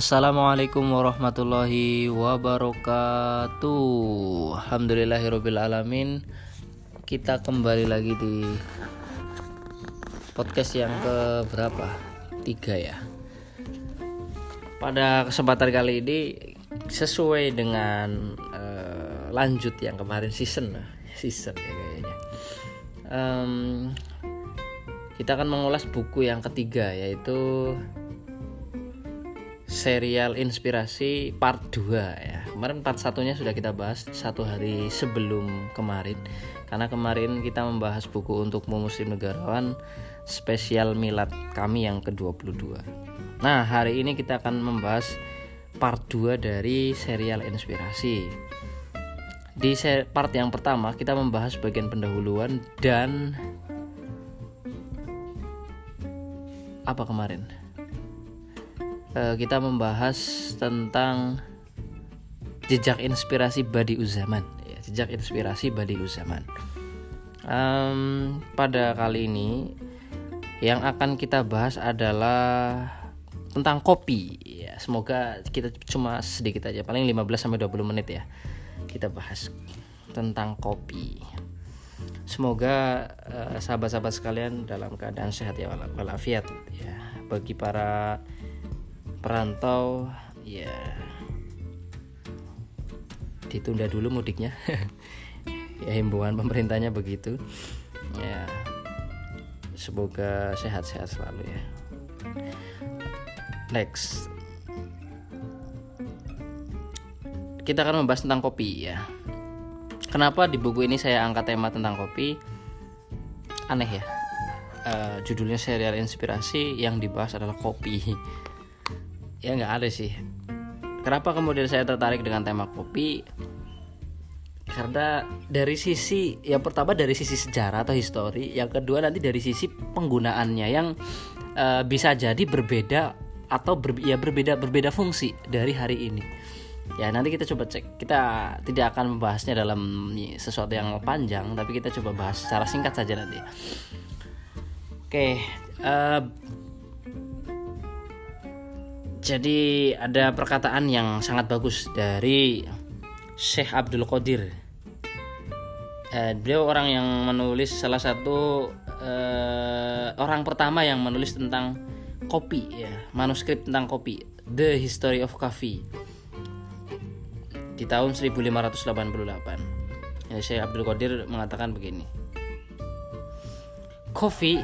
Assalamualaikum warahmatullahi wabarakatuh. Alhamdulillahirrabbilalamin Kita kembali lagi di Podcast yang ke berapa? Tiga ya. Pada kesempatan kali ini Sesuai dengan uh, Lanjut yang kemarin season Season ya kayaknya. Um, Kita akan mengulas buku yang ketiga Yaitu serial inspirasi part 2 ya. Kemarin part satunya sudah kita bahas satu hari sebelum kemarin. Karena kemarin kita membahas buku untuk muslim negarawan spesial milad kami yang ke-22. Nah, hari ini kita akan membahas part 2 dari serial inspirasi. Di part yang pertama kita membahas bagian pendahuluan dan apa kemarin? Uh, kita membahas tentang jejak inspirasi Badi Uzaman ya, jejak inspirasi Badi Uzaman um, pada kali ini yang akan kita bahas adalah tentang kopi. Ya semoga kita cuma sedikit aja paling 15 sampai 20 menit ya kita bahas tentang kopi. Semoga uh, sahabat-sahabat sekalian dalam keadaan sehat ya walafiat ya. Bagi para perantau ya ditunda dulu mudiknya. Ya himbauan pemerintahnya begitu. Ya semoga sehat-sehat selalu ya. Next. Kita akan membahas tentang kopi ya. Kenapa di buku ini saya angkat tema tentang kopi? Aneh ya. Uh, judulnya serial inspirasi yang dibahas adalah kopi ya nggak ada sih. Kenapa kemudian saya tertarik dengan tema kopi? Karena dari sisi yang pertama dari sisi sejarah atau histori yang kedua nanti dari sisi penggunaannya yang uh, bisa jadi berbeda atau ber, ya berbeda berbeda fungsi dari hari ini. Ya nanti kita coba cek. Kita tidak akan membahasnya dalam sesuatu yang panjang tapi kita coba bahas secara singkat saja nanti. Oke uh, jadi ada perkataan yang sangat bagus dari Syekh Abdul Qadir. Eh, beliau orang yang menulis salah satu eh, orang pertama yang menulis tentang kopi ya, manuskrip tentang kopi, The History of Coffee di tahun 1588. Ini Syekh Abdul Qadir mengatakan begini. Coffee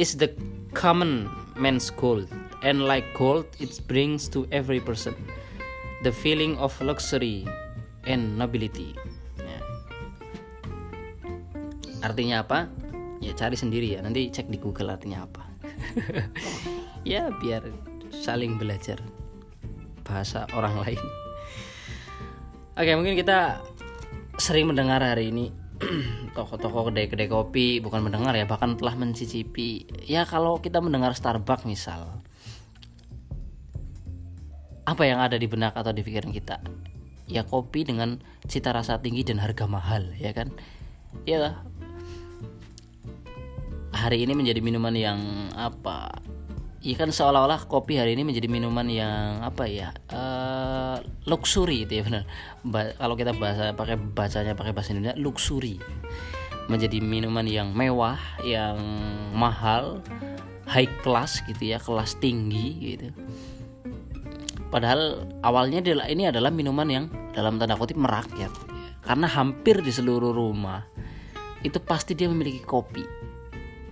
is the common man's gold and like gold it brings to every person the feeling of luxury and nobility. Ya. artinya apa? Ya cari sendiri ya. Nanti cek di Google artinya apa. Ya biar saling belajar bahasa orang lain. Oke mungkin kita sering mendengar hari ini toko-toko kedai-kedai kopi bukan mendengar ya bahkan telah mencicipi. Ya kalau kita mendengar Starbucks misal apa yang ada di benak atau di pikiran kita? Ya kopi dengan cita rasa tinggi dan harga mahal ya kan? Ya hari ini menjadi minuman yang apa? Ya kan seolah-olah kopi hari ini menjadi minuman yang apa ya? Uh, luxury itu ya benar. Ba kalau kita bahasa pakai bacanya pakai bahasa Indonesia luxury. Menjadi minuman yang mewah yang mahal high class gitu ya kelas tinggi gitu Padahal awalnya ini adalah minuman yang dalam tanda kutip merakyat. Karena hampir di seluruh rumah itu pasti dia memiliki kopi.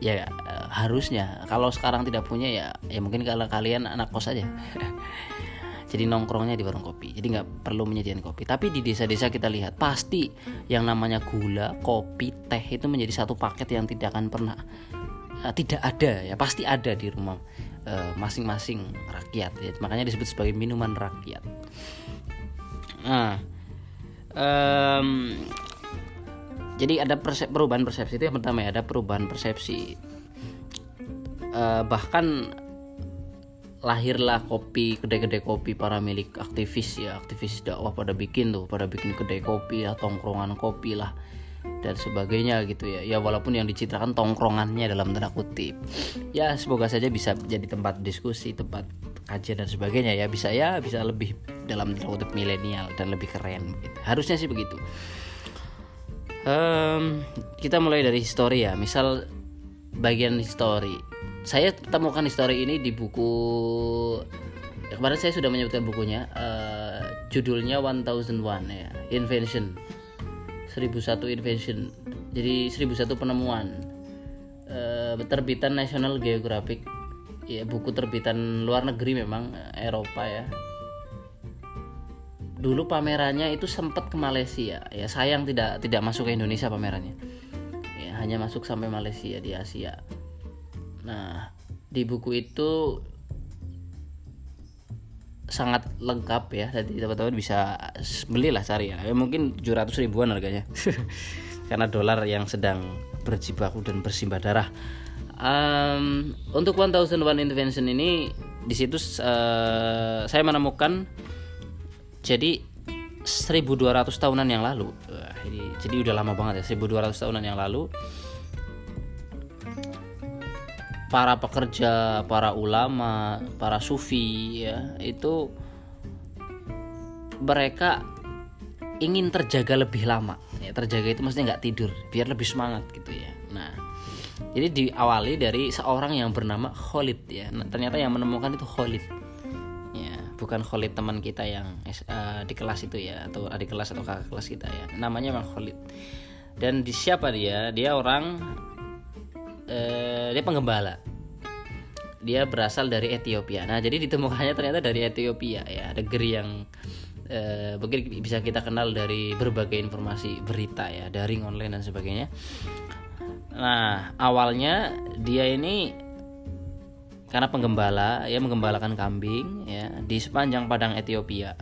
Ya eh, harusnya kalau sekarang tidak punya ya ya mungkin kalau kalian anak kos aja. Jadi nongkrongnya di warung kopi. Jadi nggak perlu menyediakan kopi. Tapi di desa-desa kita lihat pasti yang namanya gula, kopi, teh itu menjadi satu paket yang tidak akan pernah uh, tidak ada ya pasti ada di rumah Eh, masing-masing uh, rakyat ya. Makanya disebut sebagai minuman rakyat. Nah um, jadi ada persep, perubahan persepsi itu yang pertama ya ada perubahan persepsi. Uh, bahkan lahirlah kopi kedai-kedai kopi para milik aktivis ya. Aktivis dakwah pada bikin tuh pada bikin kedai kopi ya tongkrongan kopi lah dan sebagainya gitu ya. Ya walaupun yang dicitrakan tongkrongannya dalam tanda kutip. Ya semoga saja bisa jadi tempat diskusi tempat kajian dan sebagainya ya. Bisa ya bisa lebih dalam kutip milenial dan lebih keren. Gitu. harusnya sih begitu. Um, kita mulai dari histori ya. Misal bagian histori. Saya temukan histori ini di buku kemarin saya sudah menyebutkan bukunya uh, judulnya 1001 ya invention 1001 invention. Jadi 1001 penemuan. Uh, terbitan National Geographic. Ya buku terbitan luar negeri memang Eropa ya. Dulu pamerannya itu sempat ke Malaysia. Ya sayang tidak tidak masuk ke Indonesia pamerannya. Ya hanya masuk sampai Malaysia di Asia. Nah di buku itu sangat lengkap ya. Jadi teman-teman bisa belilah cari ya, ya mungkin 700 ribuan harganya. Karena dolar yang sedang berjibaku dan bersimbah darah. Um, untuk 1001 intervention ini di situ uh, saya menemukan jadi 1200 tahunan yang lalu. Wah, ini jadi udah lama banget ya 1200 tahunan yang lalu para pekerja, para ulama, para sufi ya itu mereka ingin terjaga lebih lama ya terjaga itu maksudnya nggak tidur biar lebih semangat gitu ya nah jadi diawali dari seorang yang bernama Khalid ya. Nah, ternyata yang menemukan itu Khalid. Ya, bukan Khalid teman kita yang uh, di kelas itu ya atau adik kelas atau kakak kelas kita ya. Namanya memang Khalid. Dan di siapa dia? Dia orang uh, dia penggembala. Dia berasal dari Ethiopia. Nah, jadi ditemukannya ternyata dari Ethiopia ya, negeri yang uh, mungkin bisa kita kenal dari berbagai informasi berita ya, daring online dan sebagainya Nah, awalnya dia ini karena penggembala ya menggembalakan kambing ya di sepanjang padang Ethiopia.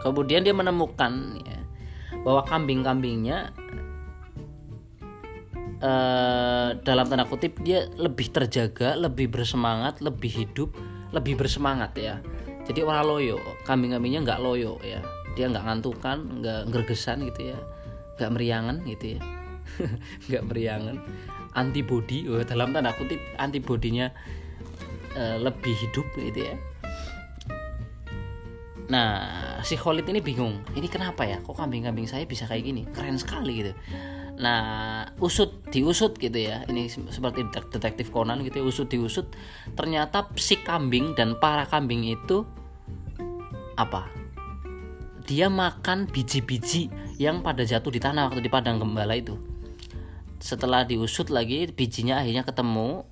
Kemudian dia menemukan ya, bahwa kambing-kambingnya eh, dalam tanda kutip dia lebih terjaga, lebih bersemangat, lebih hidup, lebih bersemangat ya. Jadi orang loyo, kambing-kambingnya nggak loyo ya. Dia nggak ngantukan, nggak gergesan gitu ya, nggak meriangan gitu ya. Nggak meriangan. Antibody oh, dalam tanda kutip antibodinya uh, lebih hidup gitu ya. Nah si Khalid ini bingung ini kenapa ya? Kok kambing-kambing saya bisa kayak gini? Keren sekali gitu nah usut diusut gitu ya. Ini seperti detektif Conan gitu ya usut diusut. Ternyata si kambing dan para kambing itu apa? Dia makan biji-biji yang pada jatuh di tanah waktu di padang gembala itu. Setelah diusut lagi bijinya akhirnya ketemu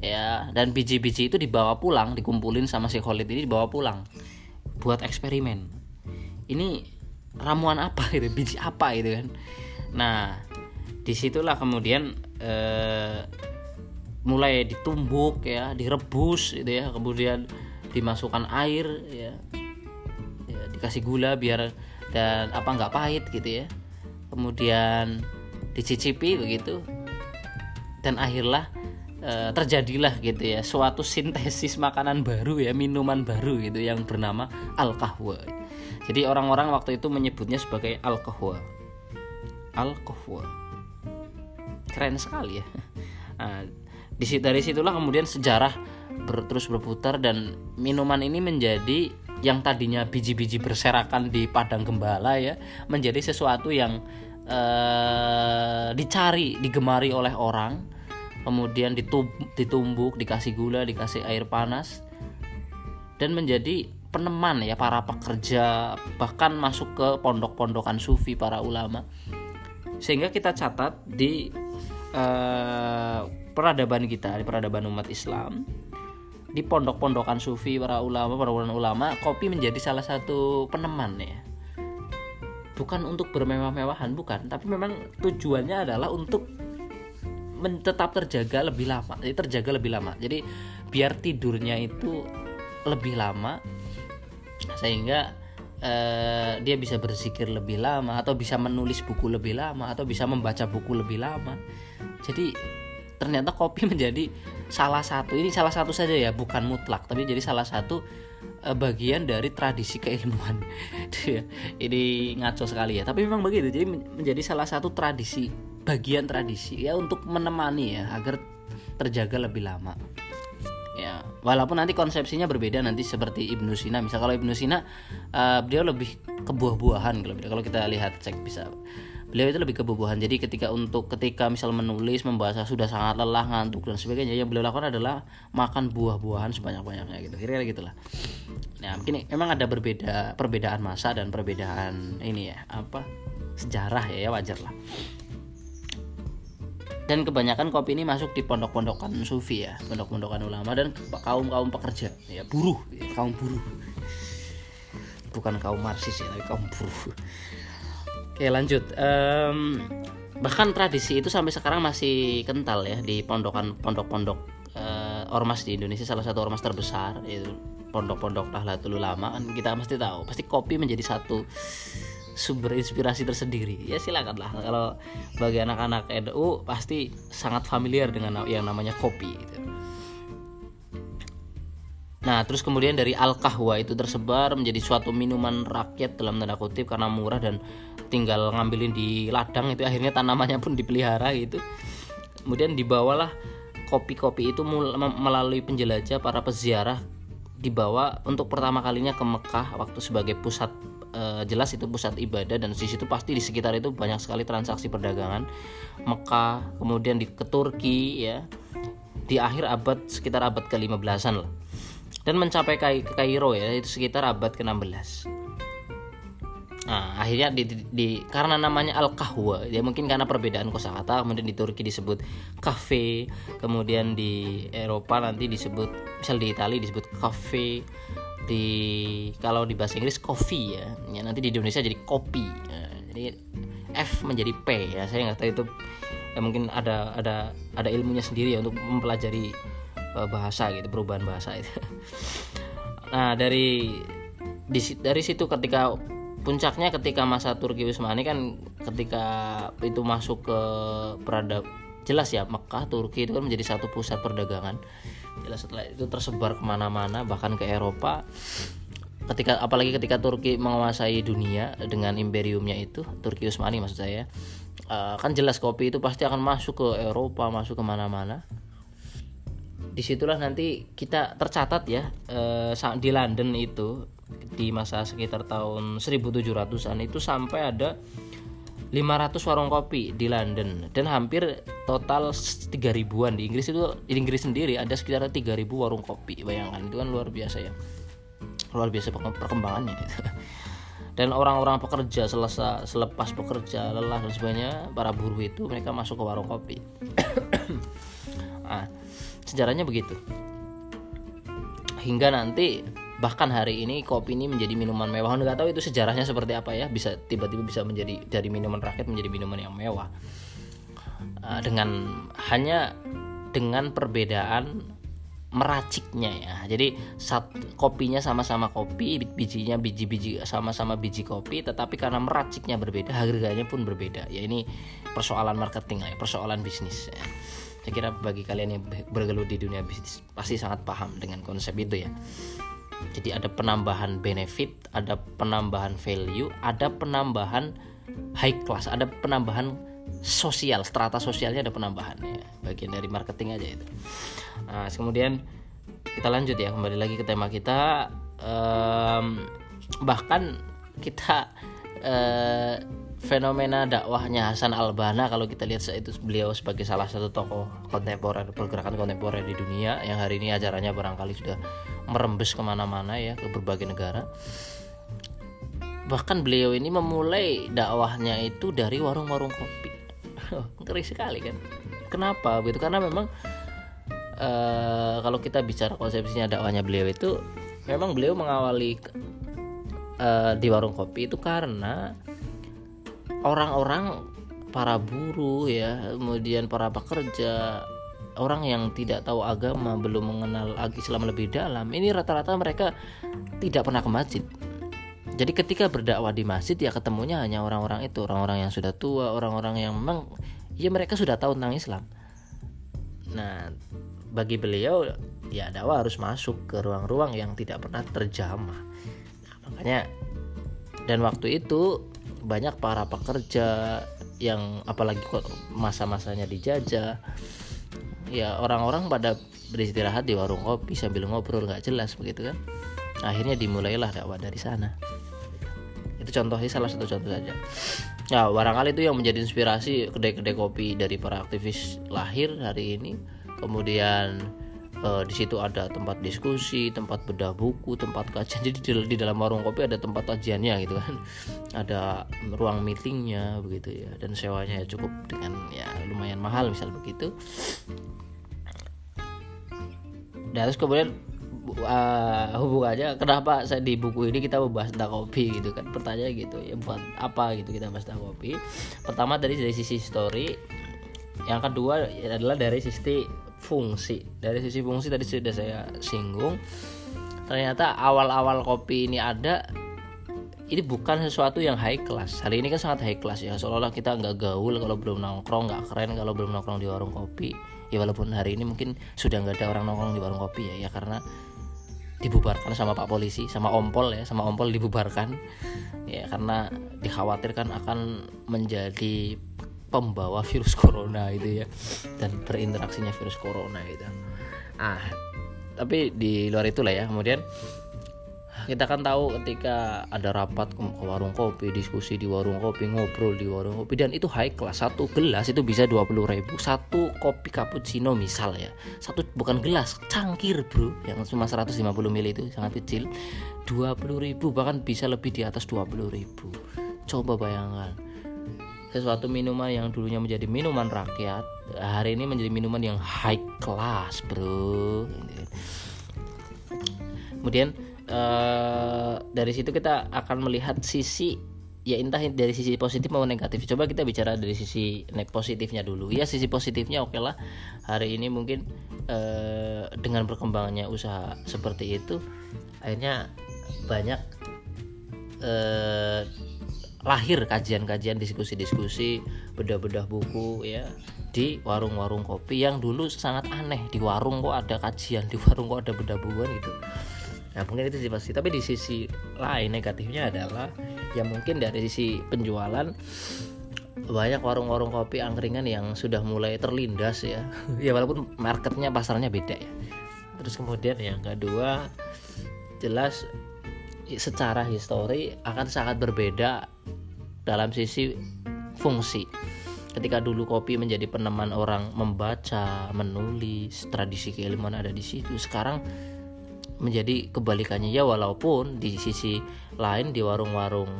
ya. Dan biji-biji itu dibawa pulang dikumpulin sama si Khalid ini dibawa pulang buat eksperimen. Ini ramuan apa itu biji apa itu kan? Nah di situlah kemudian eh, mulai ditumbuk ya direbus gitu ya kemudian dimasukkan air ya, ya dikasih gula biar dan apa nggak pahit gitu ya. Kemudian dicicipi begitu dan akhirnya e, terjadilah gitu ya suatu sintesis makanan baru ya minuman baru gitu yang bernama al kahwa jadi orang-orang waktu itu menyebutnya sebagai al kahwa al kahwa keren sekali ya. Nah, dari situlah kemudian sejarah ber, terus berputar dan minuman ini menjadi yang tadinya biji-biji berserakan di padang gembala ya menjadi sesuatu yang uh, dicari digemari oleh orang kemudian ditumbuk dikasih gula dikasih air panas dan menjadi peneman ya para pekerja bahkan masuk ke pondok-pondokan sufi para ulama sehingga kita catat di uh, peradaban kita di peradaban umat Islam di pondok-pondokan sufi para ulama para ulama kopi menjadi salah satu peneman ya. Bukan untuk bermewah-mewahan bukan. Tapi memang tujuannya adalah untuk tetap terjaga lebih lama jadi terjaga lebih lama. Jadi biar tidurnya itu lebih lama sehingga uh, dia bisa berzikir lebih lama atau bisa menulis buku lebih lama atau bisa membaca buku lebih lama. Jadi ternyata kopi menjadi salah satu ini salah satu saja ya bukan mutlak tapi jadi salah satu Eh, bagian dari tradisi keilmuan. Ini ngaco sekali ya. Tapi memang begitu jadi menjadi salah satu tradisi bagian tradisi ya untuk menemani ya agar terjaga lebih lama walaupun nanti konsepsinya berbeda nanti seperti Ibnu Sina. Misal kalau Ibnu Sina uh, beliau lebih ke buah-buahan kalau kita lihat cek bisa. Beliau itu lebih ke buah-buahan jadi ketika untuk ketika misal menulis membaca sudah sangat lelah ngantuk dan sebagainya yang beliau lakukan adalah makan buah-buahan sebanyak-banyaknya gitu. Kira-kira gitulah. Nah mungkin memang ada berbeda perbedaan masa dan perbedaan ini ya apa sejarah ya, ya wajar lah dan kebanyakan kopi ini masuk di pondok-pondokan sufi ya pondok-pondokan ulama dan kaum kaum pekerja. Ya buruh ya, kaum buruh. Bukan kaum marxis ya tapi kaum buruh. Oke lanjut. Um, bahkan tradisi itu sampai sekarang masih kental ya di pondokan pondok-pondok uh, ormas di Indonesia. Salah satu ormas terbesar yaitu pondok-pondok Nahdlatul Ulama. Kan kita pasti tahu pasti kopi menjadi satu sumber inspirasi tersendiri ya silakanlah kalau bagi anak-anak NU pasti sangat familiar dengan yang namanya kopi gitu. Nah, terus kemudian dari al-kahwa itu tersebar menjadi suatu minuman rakyat dalam tanda kutip karena murah dan tinggal ngambilin di ladang itu akhirnya tanamannya pun dipelihara gitu. Kemudian dibawalah kopi-kopi itu melalui penjelajah para peziarah dibawa untuk pertama kalinya ke Mekah waktu sebagai pusat uh, jelas itu pusat ibadah dan di situ pasti di sekitar itu banyak sekali transaksi perdagangan. Mekah kemudian di ke Turki ya. Di akhir abad sekitar abad ke-15an lah. Dan mencapai ke Kairo ya itu sekitar abad ke-16 Nah, akhirnya di, di, di karena namanya al kahwa ya mungkin karena perbedaan kosakata kemudian di Turki disebut cafe kemudian di Eropa nanti disebut misal di Italia disebut cafe di kalau di bahasa Inggris coffee ya, ya nanti di Indonesia jadi kopi. Ya, jadi F menjadi P ya. Saya nggak tahu itu ya mungkin ada ada ada ilmunya sendiri ya untuk mempelajari uh, bahasa gitu perubahan bahasa itu. Nah dari di, dari situ ketika puncaknya ketika masa Turki Utsmani kan ketika itu masuk ke perada jelas ya Mekah Turki itu kan menjadi satu pusat perdagangan. Jelas setelah itu tersebar ke mana-mana bahkan ke Eropa. Ketika apalagi ketika Turki menguasai dunia dengan imperiumnya itu Turki Utsmani maksud saya uh, kan jelas kopi itu pasti akan masuk ke Eropa masuk ke mana-mana. Di situlah nanti kita tercatat ya uh, di London itu di masa sekitar tahun 1700-an itu sampai ada 500 warung kopi di London dan hampir total 3000-an di Inggris itu di Inggris sendiri ada sekitar 3000 warung kopi. Bayangkan itu kan luar biasa ya. Luar biasa perkembangannya gitu. dan orang-orang pekerja selesai selepas pekerja lelah dan sebagainya para buruh itu mereka masuk ke warung kopi. Nah, sejarahnya begitu. Hingga nanti bahkan hari ini kopi ini menjadi minuman mewah. Nggak tahu itu sejarahnya seperti apa ya. Bisa tiba-tiba bisa menjadi dari minuman rakyat menjadi minuman yang mewah. Uh, dengan hanya dengan perbedaan meraciknya ya. Jadi saat kopinya sama-sama kopi bijinya biji-biji sama-sama biji kopi tetapi karena meraciknya berbeda harganya pun berbeda. Ya ini persoalan marketing lah ya persoalan bisnis ya. saya kira bagi kalian yang bergelut di dunia bisnis pasti sangat paham dengan konsep itu ya jadi ada penambahan benefit ada penambahan value ada penambahan high class ada penambahan sosial strata sosialnya ada penambahan ya. Bagian dari marketing aja itu. Nah kemudian kita lanjut ya kembali lagi ke tema kita. Um, bahkan kita uh, fenomena dakwahnya Hasan Albana kalau kita lihat itu beliau sebagai salah satu tokoh kontemporer pergerakan kontemporer di dunia yang hari ini ajarannya barangkali sudah merembes ke mana-mana ya ke berbagai negara. Bahkan beliau ini memulai dakwahnya itu dari warung-warung kopi. Ngeri sekali kan? Kenapa begitu? Karena memang uh, kalau kita bicara konsepsinya dakwahnya beliau itu memang beliau mengawali uh, di warung kopi itu karena orang-orang para buruh ya kemudian para pekerja orang yang tidak tahu agama belum mengenal Islam lebih dalam ini rata-rata mereka tidak pernah ke masjid. Jadi ketika berdakwah di masjid ya ketemunya hanya orang-orang itu orang-orang yang sudah tua orang-orang yang memang ya mereka sudah tahu tentang Islam. Nah bagi beliau ya dakwah harus masuk ke ruang-ruang yang tidak pernah terjamah. Nah, makanya dan waktu itu banyak para pekerja yang apalagi masa-masanya dijajah. Ya orang-orang pada beristirahat di warung kopi sambil ngobrol nggak jelas begitu kan. Akhirnya dimulailah dakwah dari sana. Itu contohnya salah satu contoh saja. Ya barangkali itu yang menjadi inspirasi kedai-kedai kopi dari para aktivis lahir hari ini. Kemudian uh, di situ ada tempat diskusi, tempat bedah buku, tempat kajian. Jadi di, di dalam warung kopi ada tempat kajiannya gitu kan, ada ruang meetingnya begitu ya, dan sewanya ya cukup dengan ya lumayan mahal misal begitu. Dan terus kemudian uh, hubungannya kenapa saya di buku ini kita membahas tentang kopi gitu kan pertanyaan gitu ya buat apa gitu kita bahas tentang kopi pertama dari dari sisi story yang kedua adalah dari sisi fungsi. Dari sisi fungsi tadi sudah saya singgung. Ternyata awal-awal kopi ini ada ini bukan sesuatu yang high class. Hari ini kan sangat high class ya. Seolah-olah kita nggak gaul kalau belum nongkrong nggak keren kalau belum nongkrong di warung kopi. Ya walaupun hari ini mungkin sudah nggak ada orang nongkrong di warung kopi ya ya karena dibubarkan sama Pak Polisi sama Ompol ya sama Ompol dibubarkan. Ya karena dikhawatirkan akan menjadi pembawa virus corona itu ya dan berinteraksinya virus corona itu. Ah tapi di luar itulah ya kemudian kita kan tahu ketika ada rapat ke warung kopi diskusi di warung kopi ngobrol di warung kopi dan itu high class satu gelas itu bisa 20 ribu satu kopi cappuccino misal ya. Satu bukan gelas cangkir bro yang cuma 150 ml itu sangat kecil 20 ribu bahkan bisa lebih di atas 20 ribu. Coba bayangkan sesuatu minuman yang dulunya menjadi minuman rakyat hari ini menjadi minuman yang high class bro. Kemudian uh, dari situ kita akan melihat sisi ya entah dari sisi positif maupun negatif. Coba kita bicara dari sisi positifnya dulu. Ya sisi positifnya oke okay lah. Hari ini mungkin uh, dengan berkembangnya usaha seperti itu akhirnya banyak uh, lahir kajian-kajian diskusi-diskusi bedah-bedah buku ya di warung-warung kopi yang dulu sangat aneh. Di warung kok ada kajian di warung kok ada bedah bukuan gitu. Nah mungkin itu sih pasti tapi di sisi lain negatifnya adalah ya mungkin dari sisi penjualan banyak warung-warung kopi angkringan yang sudah mulai terlindas ya. Ya walaupun marketnya pasarnya beda ya. Terus kemudian yang kedua jelas secara histori akan sangat berbeda dalam sisi fungsi. Ketika dulu kopi menjadi peneman orang membaca, menulis, tradisi keilmuan ada di situ. Sekarang menjadi kebalikannya ya walaupun di sisi lain di warung-warung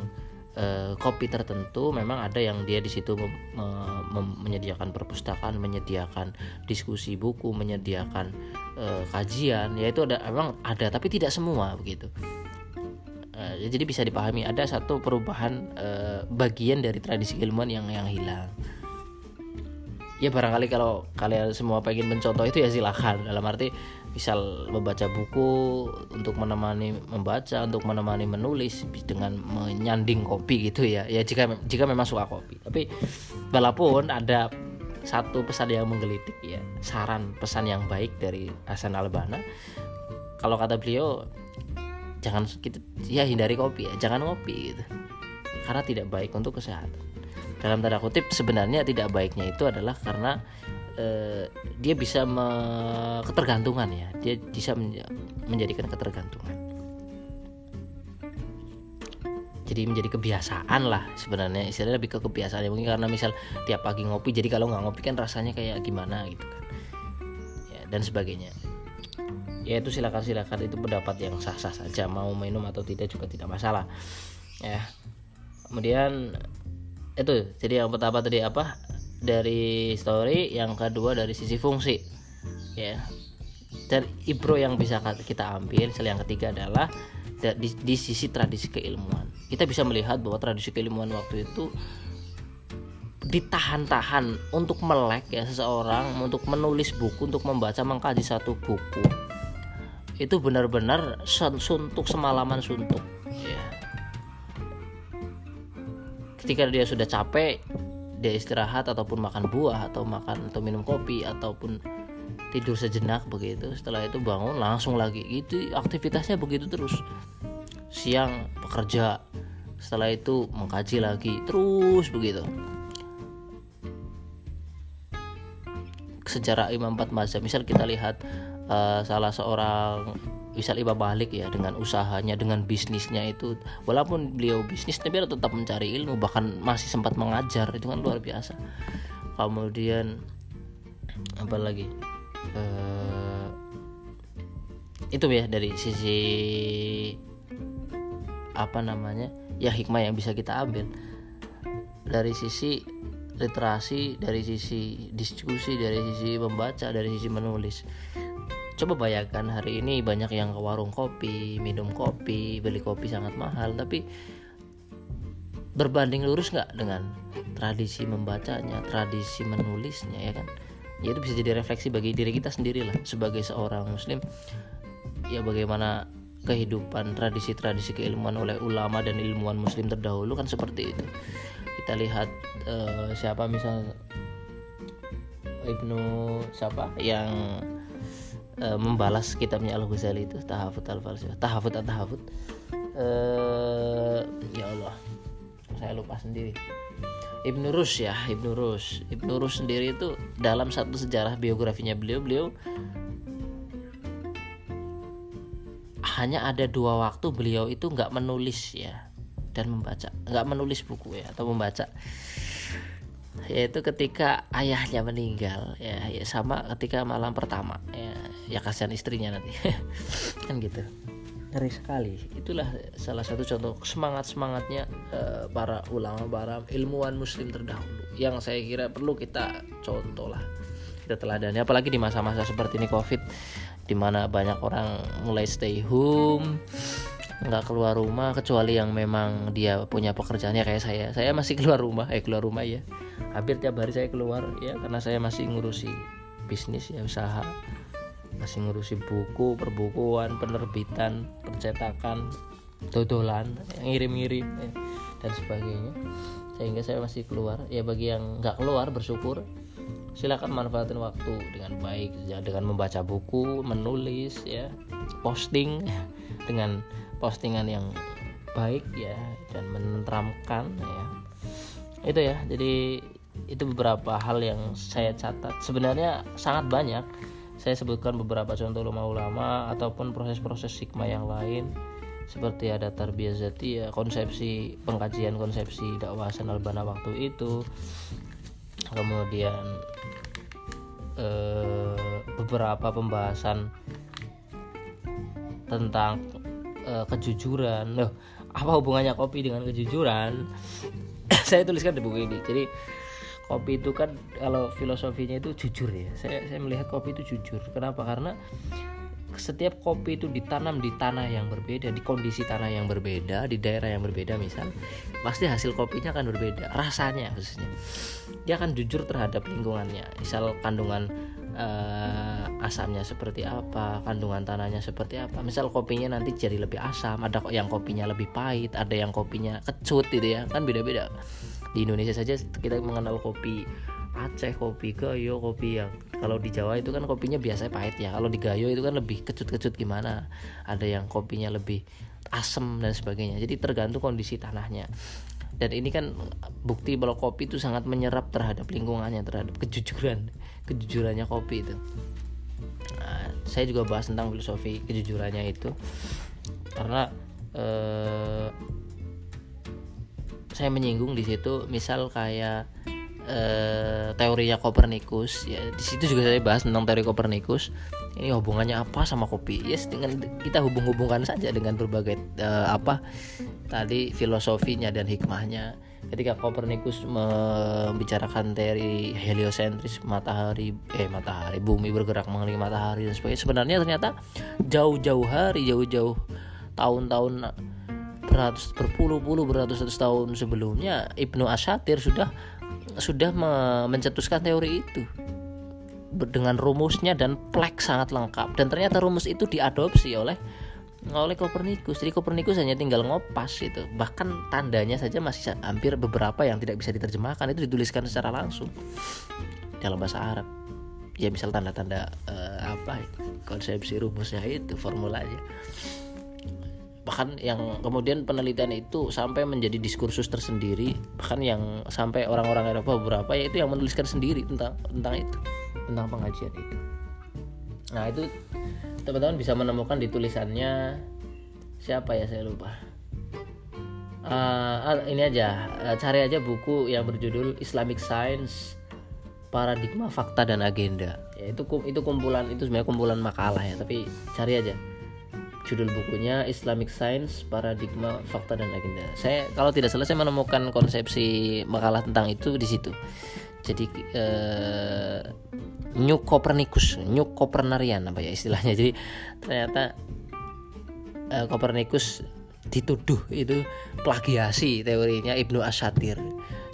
e, kopi tertentu memang ada yang dia di situ mem, mem, menyediakan perpustakaan, menyediakan diskusi buku, menyediakan e, kajian, yaitu ada memang ada tapi tidak semua begitu. Uh, jadi bisa dipahami ada satu perubahan uh, bagian dari tradisi ilmuwan yang yang hilang. Ya barangkali kalau kalian semua pengen mencontoh itu ya silahkan dalam arti misal membaca buku untuk menemani membaca untuk menemani menulis dengan menyanding kopi gitu ya. Ya jika jika memang suka kopi. Tapi walaupun ada satu pesan yang menggelitik ya saran pesan yang baik dari Hasan Albana kalau kata beliau jangan kita ya hindari kopi ya jangan ngopi gitu. Karena tidak baik untuk kesehatan. Dalam tanda kutip sebenarnya tidak baiknya itu adalah karena eh, dia bisa me, ketergantungan ya. Dia bisa menjadikan ketergantungan. Jadi menjadi kebiasaan lah sebenarnya. Istilahnya lebih ke kebiasaan ya. Mungkin karena misal tiap pagi ngopi jadi kalau nggak ngopi kan rasanya kayak gimana gitu kan. Ya, dan sebagainya ya itu silakan silakan. Itu pendapat yang sah sah saja. Mau minum atau tidak juga tidak masalah. Ya. Kemudian itu jadi yang pertama tadi apa? Dari story yang kedua dari sisi fungsi. Ya. Dan ibro yang bisa kita ambil yang ketiga adalah di, di sisi tradisi keilmuan. Kita bisa melihat bahwa tradisi keilmuan waktu itu ditahan-tahan untuk melek ya seseorang untuk menulis buku untuk membaca mengkaji satu buku itu benar-benar suntuk semalaman suntuk. Ya. ketika dia sudah capek dia istirahat ataupun makan buah atau makan atau minum kopi ataupun tidur sejenak begitu. Setelah itu bangun langsung lagi. Itu aktivitasnya begitu terus. Siang bekerja setelah itu mengkaji lagi terus begitu. Sejarah imam empat mazhab misal kita lihat uh, salah seorang misal Imam Malik ya dengan usahanya dengan bisnisnya itu. Walaupun beliau bisnis tapi tetap mencari ilmu bahkan masih sempat mengajar. Itu kan luar biasa. Kemudian apa lagi? Uh, itu ya dari sisi apa namanya? Ya hikmah yang bisa kita ambil. Dari sisi literasi dari sisi diskusi dari sisi membaca dari sisi menulis coba bayangkan hari ini banyak yang ke warung kopi minum kopi beli kopi sangat mahal tapi berbanding lurus nggak dengan tradisi membacanya tradisi menulisnya ya kan? Ya itu bisa jadi refleksi bagi diri kita sendiri lah sebagai seorang muslim ya bagaimana kehidupan tradisi-tradisi keilmuan oleh ulama dan ilmuwan muslim terdahulu kan seperti itu. Kita lihat uh, siapa misal? Ibnu siapa? Yang uh, membalas kitabnya Al Ghazali itu Tahafut Al Falsafah Tahafut Al Tahafut uh, ya Allah saya lupa sendiri. Ibnu Rus ya Ibnu Rus Ibnu Rus sendiri itu dalam satu sejarah biografinya beliau beliau hanya ada dua waktu beliau itu nggak menulis ya dan membaca nggak menulis buku ya atau membaca. Yaitu ketika ayahnya meninggal ya, ya sama ketika malam pertama ya ya kasihan istrinya nanti. Kan gitu. Ngeri sekali. Itulah salah satu contoh semangat semangatnya uh, para ulama para ilmuwan muslim terdahulu. Yang saya kira perlu kita contoh lah kita teladani. Apalagi di masa-masa seperti ini covid di mana banyak orang mulai stay home nggak keluar rumah kecuali yang memang dia punya pekerjaannya kayak saya. Saya masih keluar rumah eh keluar rumah ya. Hampir tiap hari saya keluar ya karena saya masih ngurusi bisnis ya usaha masih ngurusi buku perbukuan penerbitan percetakan dodolan ngirim-ngirim ya, dan sebagainya. Sehingga saya masih keluar. Ya bagi yang nggak keluar bersyukur. Silakan manfaatin waktu dengan baik ya, dengan membaca buku menulis ya posting dengan postingan yang baik ya dan menenteramkan ya. Itu ya jadi itu beberapa hal yang saya catat. Sebenarnya sangat banyak saya sebutkan beberapa contoh ulama-ulama ataupun proses-proses hikmah yang lain seperti ada tarbiyah zati ya konsepsi pengkajian konsepsi dakwah albana waktu itu. Kemudian eh, beberapa pembahasan tentang eh, kejujuran. Loh apa hubungannya kopi dengan kejujuran? Saya tuliskan di buku ini. Jadi kopi itu kan kalau filosofinya itu jujur ya saya saya melihat kopi itu jujur kenapa karena setiap kopi itu ditanam di tanah yang berbeda, di kondisi tanah yang berbeda, di daerah yang berbeda misal, pasti hasil kopinya akan berbeda, rasanya khususnya. Dia akan jujur terhadap lingkungannya. Misal kandungan uh, asamnya seperti apa, kandungan tanahnya seperti apa. Misal kopinya nanti jadi lebih asam, ada yang kopinya lebih pahit, ada yang kopinya kecut gitu ya, kan beda-beda. Di Indonesia saja kita mengenal kopi Aceh kopi Gayo kopi yang kalau di Jawa itu kan kopinya biasanya pahit ya. Kalau di Gayo itu kan lebih kecut-kecut gimana? Ada yang kopinya lebih asam dan sebagainya. Jadi tergantung kondisi tanahnya. Dan ini kan bukti bahwa kopi itu sangat menyerap terhadap lingkungannya terhadap kejujuran kejujurannya kopi itu. Nah, saya juga bahas tentang filosofi kejujurannya itu. Karena eh, saya menyinggung di situ misal kayak uh, teorinya Copernicus ya di situ juga saya bahas tentang teori Copernicus. Ini hubungannya apa sama kopi? Yes dengan kita hubung-hubungkan saja dengan berbagai uh, apa tadi filosofinya dan hikmahnya. Ketika Copernicus membicarakan teori heliosentris matahari eh matahari bumi bergerak mengelilingi matahari dan sebagainya sebenarnya ternyata jauh-jauh hari jauh-jauh tahun-tahun beratus berpuluh-puluh beratus-ratus tahun sebelumnya Ibnu Asyatir sudah sudah mencetuskan teori itu. Dengan rumusnya dan plek sangat lengkap. Dan ternyata rumus itu diadopsi oleh oleh Kopernikus jadi Kopernikus hanya tinggal ngopas itu. Bahkan tandanya saja masih hampir beberapa yang tidak bisa diterjemahkan. Itu dituliskan secara langsung dalam bahasa Arab. Ya misal tanda-tanda uh, apa konsepsi rumusnya itu formulanya bahkan yang kemudian penelitian itu sampai menjadi diskursus tersendiri bahkan yang sampai orang-orang Eropa beberapa yaitu yang menuliskan sendiri tentang tentang itu tentang pengajian itu. Nah itu teman-teman bisa menemukan di tulisannya siapa ya saya lupa. Uh, ini aja. Uh, cari aja buku yang berjudul Islamic Science paradigma fakta dan agenda. Ya itu itu kumpulan itu sebenarnya kumpulan makalah ya tapi cari aja judul bukunya Islamic Science Paradigma Fakta dan Agenda. Saya kalau tidak salah saya menemukan konsepsi makalah tentang itu di situ. Jadi eh, New Copernicus, New Copernarian apa ya istilahnya. Jadi ternyata eh, Copernicus dituduh itu plagiasi teorinya Ibnu Asyatir.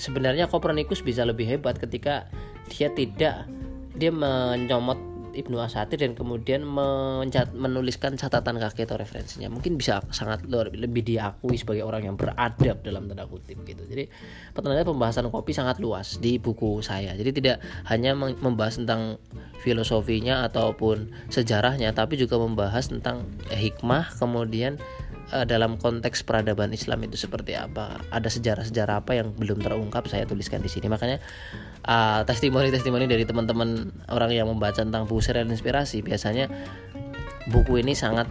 Sebenarnya Copernicus bisa lebih hebat ketika dia tidak dia menyomot Ibnu Asakir dan kemudian mencat, menuliskan catatan kaki atau referensinya. Mungkin bisa sangat luar lebih diakui sebagai orang yang beradab dalam tanda kutip gitu. Jadi pertanyaan pembahasan kopi sangat luas di buku saya. Jadi tidak hanya membahas tentang filosofinya ataupun sejarahnya tapi juga membahas tentang hikmah kemudian uh, dalam konteks peradaban Islam itu seperti apa. Ada sejarah-sejarah apa yang belum terungkap saya tuliskan di sini. Makanya uh, testimoni-testimoni dari teman-teman orang yang membaca tentang buku serial inspirasi. Biasanya buku ini sangat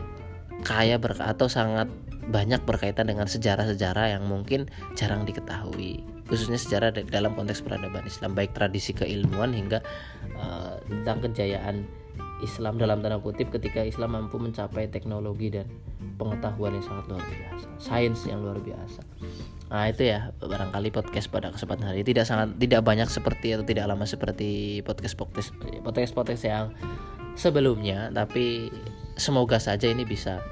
kaya ber atau sangat banyak berkaitan dengan sejarah-sejarah yang mungkin jarang diketahui. Khususnya sejarah dalam konteks peradaban Islam baik tradisi keilmuan hingga uh, tentang kejayaan Islam dalam tanda kutip ketika Islam mampu mencapai teknologi dan pengetahuan yang sangat luar biasa, sains yang luar biasa. Nah itu ya barangkali podcast pada kesempatan hari tidak sangat tidak banyak seperti atau tidak lama seperti podcast podcast podcast podcast yang sebelumnya, tapi semoga saja ini bisa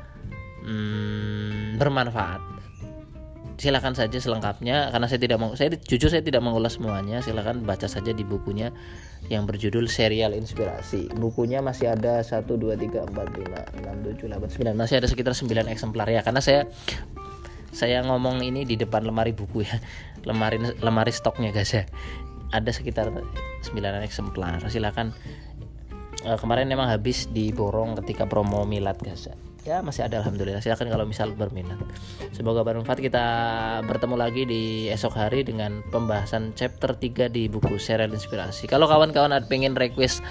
hmm, bermanfaat. Silakan saja selengkapnya karena saya tidak mau saya jujur saya tidak mengulas semuanya. Silakan baca saja di bukunya yang berjudul Serial Inspirasi. Bukunya masih ada 1 2 3 4 5 6 7 8 9. Masih ada sekitar 9 eksemplar ya karena saya saya ngomong ini di depan lemari buku ya. Lemari lemari stoknya guys ya. Ada sekitar 9 eksemplar. Silakan uh, kemarin memang habis diborong ketika promo milad guys ya masih ada alhamdulillah. Silakan kalau misal berminat. Semoga bermanfaat. Kita bertemu lagi di esok hari dengan pembahasan chapter 3 di buku serial inspirasi. Kalau kawan-kawan ada pengen request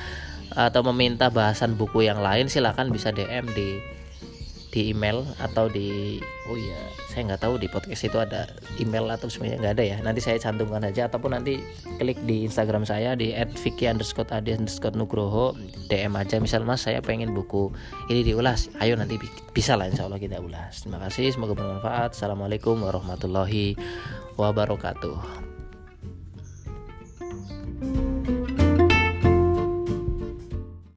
atau meminta bahasan buku yang lain silakan bisa DM di di email atau di oh iya saya nggak tahu di podcast itu ada email atau semuanya nggak ada ya. Nanti saya cantumkan aja ataupun nanti klik di Instagram saya di @vicky underscore adi underscore nugroho DM aja. Misal mas saya pengen buku ini diulas. Ayo nanti bisa lah insya Allah kita ulas. Terima kasih semoga bermanfaat. Assalamualaikum warahmatullahi wabarakatuh.